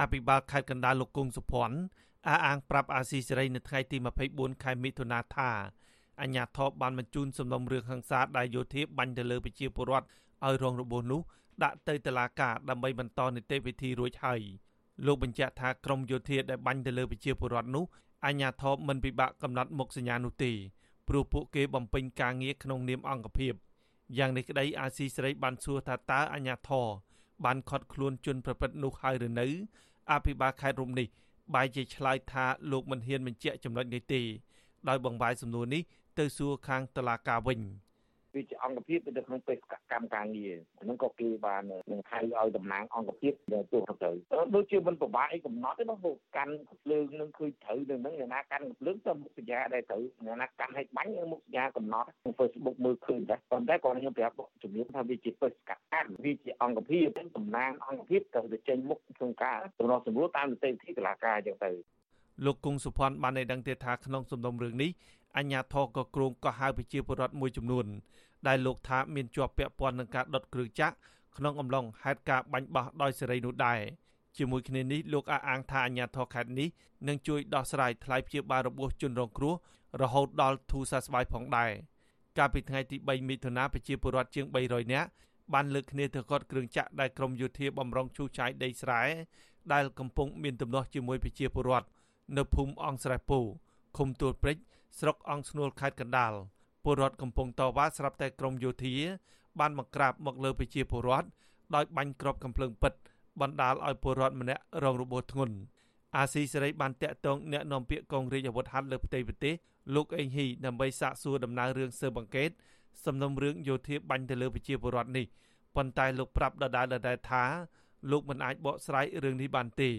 អភិបាលខេត្តកណ្ដាលលោកគង់សុភ័ណ្ឌអះអាងប្រាប់អាស៊ីសេរីនៅថ្ងៃទី24ខែមិថុនាថាអញ្ញាធបបានបញ្ជូនសំណុំរឿងហិង្សាដែលយោធាបាញ់ទៅលើប្រជាពលរដ្ឋឲ្យរងរបួសនោះដាក់ទៅតុលាការដើម្បីបន្តនីតិវិធីរួចហើយលោកបញ្ជាក់ថាក្រមយោធាដែលបាញ់ទៅលើប្រជាពលរដ្ឋនោះអញ្ញាធបមិនពិបាកកំណត់មុខសញ្ញានោះទេព្រោះពួកគេបំពេញការងារក្នុងនាមអង្គភាពយ៉ាងនេះក្តីអាស៊ីសេរីបានសួរថាតើអញ្ញាធរបានខត់ខ្លួនជនប្រព្រឹត្តនោះហើយឬនៅ អភិបាលខេត្តរូបនេះបែរជាឆ្លើយថាលោកមិនហ៊ានបញ្ជាក់ចំណុចនេះទេដោយបង្វាយសំណួរនេះទៅសួរខាងតុលាការវិញ។ វាជាអង្គភាពនៅក្នុងបេសកកម្មការងារហ្នឹងក៏គេបាននឹងហៅឲ្យតំណាងអង្គភាពទោះទៅដូចជាមិនប្របាកអីកំណត់ទេបងពួកកាន់ភ្លើងនឹងឃើញត្រូវនឹងហ្នឹងអ្នកណាកាន់ភ្លើងទៅមុខសញ្ញាដែលត្រូវអ្នកណាកាន់ឲ្យបាញ់មុខសញ្ញាកំណត់ក្នុង Facebook មើលឃើញដែរប៉ុន្តែគាត់ខ្ញុំប្រាប់ជំរាបថាវាជាបេសកកម្មវាជាអង្គភាពតំណាងអង្គភាពត្រូវទៅចេញមុខក្នុងការដំណោះសម្រួលតាមនីតិវិធីតុលាការអញ្ចឹងទៅ លោកគង់សុភ័ណ្ឌបានឲ្យដឹងទៀតថាក្នុងសំណុំរឿងនេះអញ្ញាធរក៏គ្រងកោះហៅប្រជាពលរដ្ឋមួយចំនួនដែលលោកថាមានជាប់ពាក់ព័ន្ធនឹងការដុតគ្រឿងចាក់ក្នុងអំឡុងហេតុការណ៍បាញ់បោះដោយសេរីនោះដែរជាមួយគ្នានេះលោកអះអាងថាអាញាធរខេត្តនេះនឹងជួយដោះស្រាយថ្លៃព្យាបាលរបួសជនរងគ្រោះរហូតដល់ធូរសះស្បើយផងដែរកាលពីថ្ងៃទី3មិថុនាប្រជាពលរដ្ឋជាង300នាក់បានលើកគ្នាទៅកត់គ្រឿងចាក់ដែលក្រមយោធាបំរុងឈូសឆាយដីស្រែដែលកំពុងមានទំនាស់ជាមួយប្រជាពលរដ្ឋ នៅភូមិអង្គស្រែពូឃុំទួលព្រិចស្រុកអង្គស្នួលខេត្តកណ្ដាលពលរដ្ឋកំពុងតវ៉ាស្រាប់តែក្រមយោធា បានមកក្រាបមកលើប្រជាពលរដ្ឋដោយបាញ់គ្រាប់កំភ្លើងពិត បណ្ដាលឲ្យពលរដ្ឋម្នាក់រងរបួសធ្ងន់អាស៊ីសេរីបានតាក់ទងអ្នកនាំពាក្យកងរាជអាវុធហត្ថលើផ្ទៃប្រទេសលោកអេងហ៊ីដើម្បីសាកសួរដំណើររឿងស៊ើបអង្កេតសំណុំរឿងយោធាបាញ់ទៅលើប្រជាពលរដ្ឋនេះប៉ុន្តែលោកប្រាប់ដដែលដដែលថាលោកមិនអាចបកស្រាយរឿងនេះបានទេ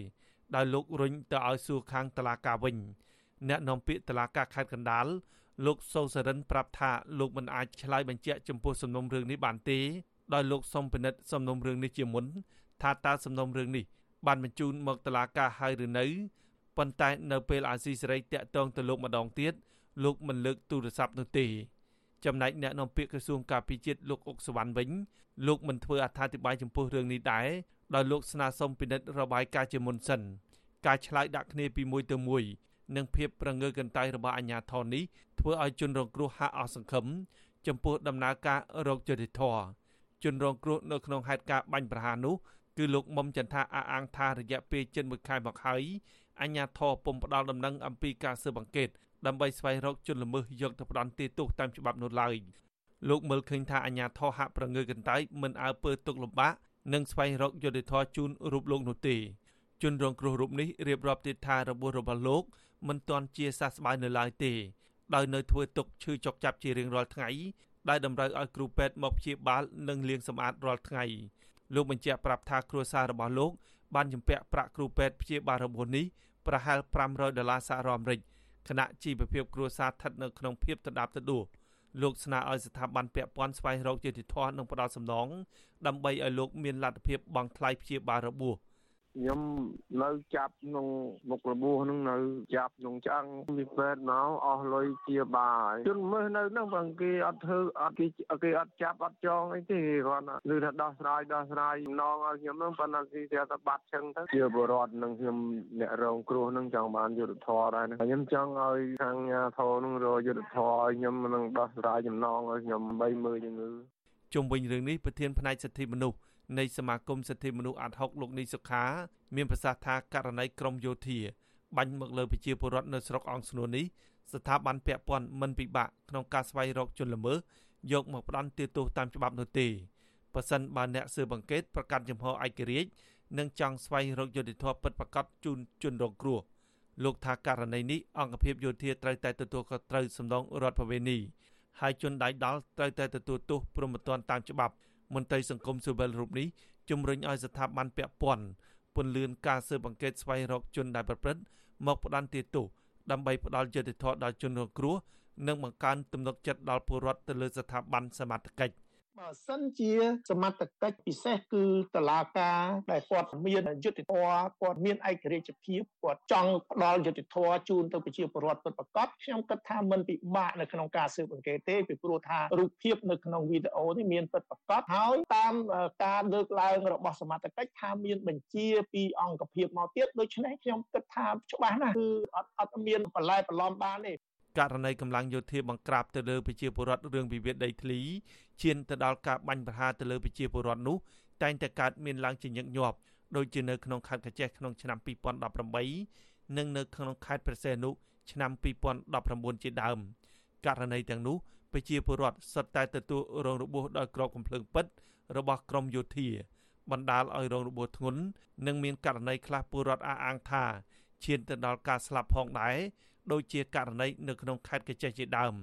ដោយលោករុញទៅឲ្យសួរខាងតឡាកាវិញអ្នកនាំពាក្យតឡាកាខេត្តកណ្ដាលលោកសូសរិនប្រាប់ថាលោកមិនអាចឆ្លើយបញ្ជាក់ចំពោះសំណុំរឿងនេះបានទេដោយលោកសុំពិនិត្យសំណុំរឿងនេះជាមុនថាតើសំណុំរឿងនេះបានបញ្ជូនមកតុលាការហើយឬនៅប៉ុន្តែនៅពេលអាស៊ីសេរីតាក់ទងទៅលោកម្ដងទៀតលោកមិនលើកទូរស័ព្ទនោះទេចំណែកអ្នកនាំពាក្យក្រសួងការពារជាតិលោកអុកសវណ្ណវិញលោកមិនធ្វើអត្ថាធិប្បាយចំពោះរឿងនេះដែរដោយលោកស្នើសុំពិនិត្យរបាយការណ៍ជាមុនសិន ការឆ្លើយដាក់គ្នាពីមួយទៅមួយនិងភាពប្រងើកន្តើយរបស់អាជ្ញាធរនេះធ្វើឲ្យជនរងគ្រោះហាក់អស់សង្ឃឹមចំពោះដំណើរការរោគយុតិធធជនរងគ្រោះនៅក្នុងហេតុការណ៍បាញ់ប្រហារនោះគឺលោកមុំចន្ទថាអះអាងថារយៈពេលជិត1ខែមកហើយអាជ្ញាធរពុំផ្ដាល់ដំណឹងអំពីការស៊ើបអង្កេតដើម្បីស្វែងរកជនល្មើសយកទៅផ្ដន្ទាទោសតាមច្បាប់នោះឡើយលោកមើលឃើញថាអាជ្ញាធរហាក់ប្រងើកន្តើយមិនអើពើទុកលំបាកនិងស្វែងរកយុត្តិធម៌ជូនរូបលោកនោះទេ ជនរងគ្រោះរូបនេះរៀបរាប់ទៀតថារបួសរបស់លោកមិនទាន់ជាសះស្បើយនៅឡើយទេដោយនៅធ្វើទុកឈឺចុកចាប់ជារៀងរាល់ថ្ងៃដែលតម្រូវឲ្យគ្រូពេទ្យមកព្យាបាលនិងលាងសម្អាតរាល់ថ្ងៃលោកបញ្ជាក់ប្រាប់ថាគ្រួសាររបស់លោកបានជំពាក់ប្រាក់គ្រូពេទ្យព្យាបាលរបួសនេះប្រហែល500ដុល្លារសហរដ្ឋអាមេរិកខណៈជីវភាពគ្រួសារស្ថិតនៅក្នុងភាពដដាបដដួលលោកស្នើឲ្យស្ថាប័នពាក់ព័ន្ធស្វែងរកយុត្តិធម៌និងផ្ដល់សំណងដើម្បីឲ្យលោកមានលទ្ធភាពបង់ថ្លៃព្យាបាលរបួស ខ្ញុំនៅចាប់ក្នុងមុខរបួសហ្នឹងនៅចាប់ក្នុងឆ្អឹងពីពេទ្យមកអស់លុយជាបាយជនមើលនៅហ្នឹងបើគេអត់ធ្វើអត់គេគេអត់ចាប់អត់ចងអីទេគាត់ឮថាដោះស្រាយដោះស្រាយចំណងឲ្យខ្ញុំហ្នឹងប៉ុន្តែគេស្រាប់តែបាត់ចឹងទៅជាបរដ្ឋនឹងខ្ញុំអ្នករងគ្រោះហ្នឹងចង់បានយុទ្ធធរដែរខ្ញុំចង់ឲ្យខាងញាធរហ្នឹងរកយុទ្ធធរឲ្យខ្ញុំនឹងដោះស្រាយចំណងឲ្យខ្ញុំបីមើលជំងឺជុំវិញរឿងនេះប្រធានផ្នែកសិទ្ធិមនុស្ស នៃសមាគមសិទ្ធិមនុស្សអាត់ហុកលោកនីសុខា មានប្រសាសន៍ថាករណីក្រមយោធាបាញ់មកលើប្រជាពលរដ្ឋនៅស្រុកអង្គស្នួននេះស្ថាប័នពាក់ព័ន្ធមិនពិបាកក្នុងការស្វែងរកជនល្មើសយកមកផ្ដន់ទោសតាមច្បាប់នោះទេប៉ះសិនបើអ្នកស៊ើបអង្កេតប្រកាសចំហឯករាជ្យនិងចង់ស្វែងរកយុត្តិធម៌ពិតប្រាកដជូនជនរងគ្រោះលោកថាករណីនេះអង្គភាពយោធាត្រូវតែទទួលខុសត្រូវសំដងរដ្ឋបវេនីហើយជនដៃដល់ត្រូវតែទទួលទោសព្រមត្តនតាមច្បាប់ មន្ត្រីសង្គមស៊ីវិលរូបនេះជំរុញឲ្យស្ថាប័នពាក់ព័ន្ធពន្លឿនការស៊ើបអង្កេតស្វែងរកជនដែលប្រព្រឹត្តមកផ្ដន្ទាទោសដើម្បីផ្ដល់យុត្តិធម៌ដល់ជនរងគ្រោះនិងបង្កើនទំនុកចិត្តដល់ពលរដ្ឋទៅលើស្ថាប័នសមត្ថកិច្ច បើសិនជាសមត្ថកិច្ចពិសេសគឺតឡាការដែលគាត់មានយុទ្ធធរគាត់មានឯករាជ្យភាពគាត់ចង់ផ្ដល់យុទ្ធធរជូនទៅប្រជាពលរដ្ឋពិតប្រាកដខ្ញុំគិតថាមិនពិបាកនៅក្នុងការស៊ើបអង្កេតទេពីព្រោះថារូបភាពនៅក្នុងវីដេអូនេះមានពិតប្រាកដហើយតាមការលើកឡើងរបស់សមត្ថកិច្ចថាមានបញ្ជាពីអង្គភាពមកទៀតដូច្នេះខ្ញុំគិតថាច្បាស់ណាស់គឺអត់អត់មានបន្លែបន្លំបានទេ ករណីកម្លាំងយោធាបង្ក្រាបទៅលើប្រជាពលរដ្ឋរឿងវិវាទដីធ្លីឈានទៅដល់ការបាញ់ប្រហារទៅលើប្រជាពលរដ្ឋនោះតែងតែកើតមានឡើងជាញឹកញាប់ដូចជានៅក្នុងខេត្តកញ្ចេះក្នុងឆ្នាំ2018និងនៅក្នុងខេត្តព្រះសីហនុឆ្នាំ2019ជាដើមករណីទាំងនោះប្រជាពលរដ្ឋសុទ្ធតែទទួលរងរបួសដោយក្របកំភ្លើងពិតរបស់ក្រមយោធា បណ្ដាលឲ្យរងរបួសធ្ងន់និងមានករណីខ្លះពលរដ្ឋអះអាងថាឈានទៅដល់ការស្លាប់ផងដែរ ដូចជាករណីនៅក្នុងខេត្តកញ្ចេះជាដើម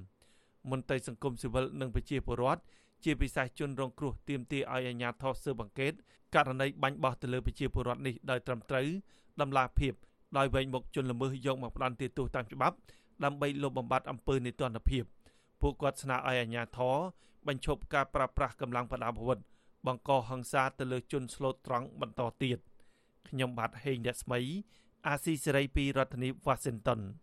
មន្ត្រីសង្គមស៊ីវិលនិងប្រជាពលរដ្ឋជាពិសេសជនរងគ្រោះទាមទារឲ្យអាជ្ញាធរស៊ើបអង្កេតករណីបាញ់បោះទៅលើប្រជាពលរដ្ឋនេះដោយត្រឹមត្រូវដំឡាភិបដោយវែងមុខជនល្មើសយកមកផ្ដន់ទោសតាមច្បាប់ដើម្បីលុបបំបាត់អំពើនីតិរដ្ឋភាពពួកគាត់ស្នើឲ្យអាជ្ញាធរបញ្ឈប់ការប្រើប្រាស់កម្លាំងប្រដាប់អាវុធបង្កហិង្សាទៅលើជនស្លូតត្រង់បន្តទៀតខ្ញុំបាទហេងរស្មី អាស៊ីសេរីពីរដ្ឋធានី Washington